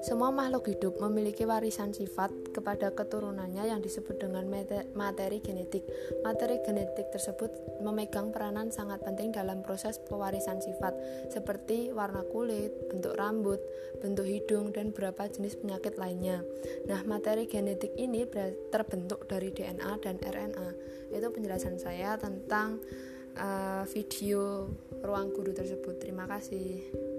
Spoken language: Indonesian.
Semua makhluk hidup memiliki warisan sifat kepada keturunannya yang disebut dengan materi genetik. Materi genetik tersebut memegang peranan sangat penting dalam proses pewarisan sifat, seperti warna kulit, bentuk rambut, bentuk hidung, dan beberapa jenis penyakit lainnya. Nah, materi genetik ini terbentuk dari DNA dan RNA. Itu penjelasan saya tentang uh, video ruang guru tersebut. Terima kasih.